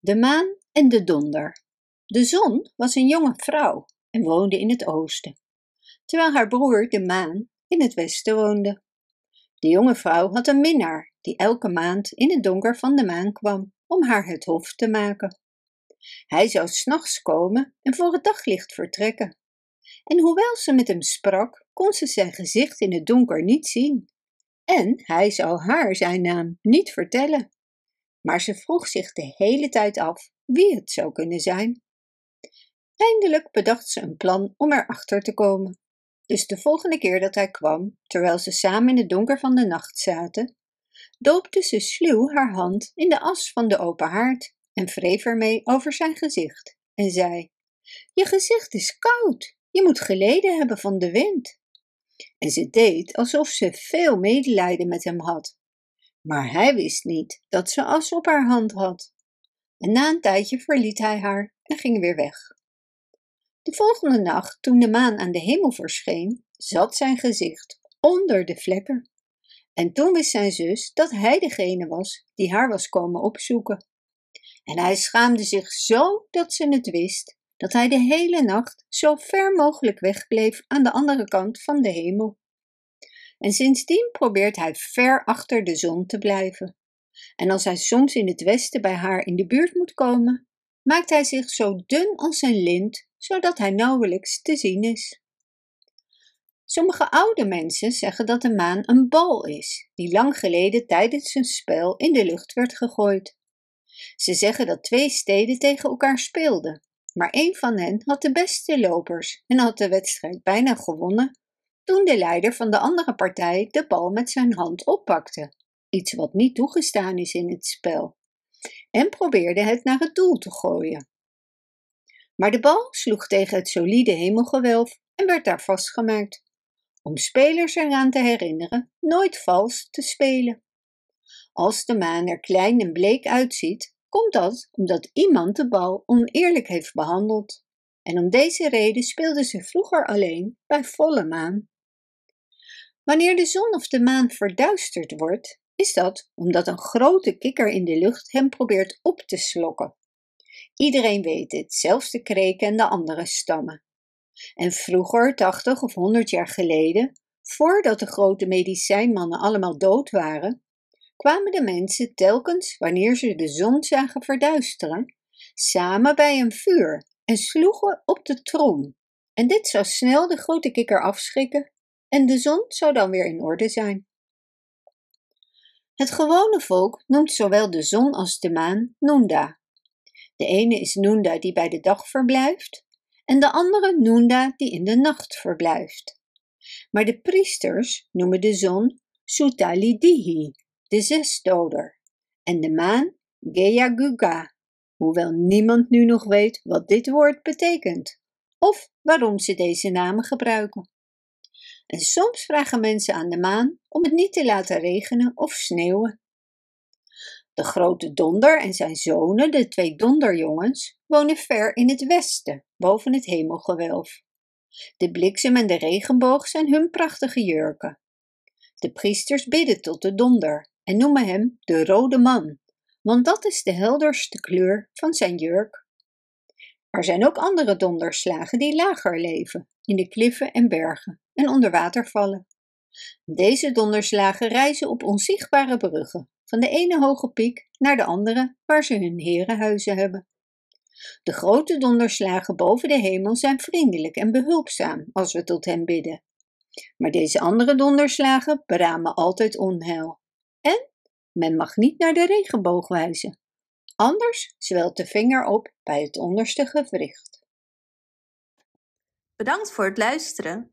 De maan en de donder. De zon was een jonge vrouw en woonde in het oosten, terwijl haar broer, de maan, in het westen woonde. De jonge vrouw had een minnaar die elke maand in het donker van de maan kwam om haar het hof te maken. Hij zou s'nachts komen en voor het daglicht vertrekken. En hoewel ze met hem sprak, kon ze zijn gezicht in het donker niet zien. En hij zou haar zijn naam niet vertellen maar ze vroeg zich de hele tijd af wie het zou kunnen zijn. Eindelijk bedacht ze een plan om erachter te komen. Dus de volgende keer dat hij kwam, terwijl ze samen in het donker van de nacht zaten, doopte ze sluw haar hand in de as van de open haard en wreef ermee over zijn gezicht en zei: Je gezicht is koud, je moet geleden hebben van de wind. En ze deed alsof ze veel medelijden met hem had maar hij wist niet dat ze as op haar hand had. En na een tijdje verliet hij haar en ging weer weg. De volgende nacht, toen de maan aan de hemel verscheen, zat zijn gezicht onder de vlekken. En toen wist zijn zus dat hij degene was die haar was komen opzoeken. En hij schaamde zich zo dat ze het wist, dat hij de hele nacht zo ver mogelijk wegbleef aan de andere kant van de hemel en sindsdien probeert hij ver achter de zon te blijven. En als hij soms in het westen bij haar in de buurt moet komen, maakt hij zich zo dun als een lint, zodat hij nauwelijks te zien is. Sommige oude mensen zeggen dat de maan een bal is, die lang geleden tijdens een spel in de lucht werd gegooid. Ze zeggen dat twee steden tegen elkaar speelden, maar een van hen had de beste lopers en had de wedstrijd bijna gewonnen toen de leider van de andere partij de bal met zijn hand oppakte, iets wat niet toegestaan is in het spel, en probeerde het naar het doel te gooien. Maar de bal sloeg tegen het solide hemelgewelf en werd daar vastgemaakt, om spelers eraan te herinneren nooit vals te spelen. Als de maan er klein en bleek uitziet, komt dat omdat iemand de bal oneerlijk heeft behandeld. En om deze reden speelden ze vroeger alleen bij volle maan. Wanneer de zon of de maan verduisterd wordt, is dat omdat een grote kikker in de lucht hem probeert op te slokken. Iedereen weet het, zelfs de kreken en de andere stammen. En vroeger, 80 of 100 jaar geleden, voordat de grote medicijnmannen allemaal dood waren, kwamen de mensen telkens, wanneer ze de zon zagen verduisteren, samen bij een vuur en sloegen op de trom. En dit zou snel de grote kikker afschrikken en de zon zou dan weer in orde zijn. Het gewone volk noemt zowel de zon als de maan Nunda. De ene is Nunda die bij de dag verblijft en de andere Nunda die in de nacht verblijft. Maar de priesters noemen de zon Sutalidihi, de zesdoder, en de maan Geyaguga, hoewel niemand nu nog weet wat dit woord betekent of waarom ze deze namen gebruiken. En soms vragen mensen aan de maan om het niet te laten regenen of sneeuwen. De grote donder en zijn zonen, de twee donderjongens, wonen ver in het westen, boven het hemelgewelf. De bliksem en de regenboog zijn hun prachtige jurken. De priesters bidden tot de donder en noemen hem de rode man, want dat is de helderste kleur van zijn jurk. Er zijn ook andere donderslagen die lager leven, in de kliffen en bergen en onder water vallen. Deze donderslagen reizen op onzichtbare bruggen, van de ene hoge piek naar de andere waar ze hun herenhuizen hebben. De grote donderslagen boven de hemel zijn vriendelijk en behulpzaam als we tot hen bidden. Maar deze andere donderslagen beramen altijd onheil. En men mag niet naar de regenboog wijzen. Anders zwelt de vinger op bij het onderste gewricht. Bedankt voor het luisteren.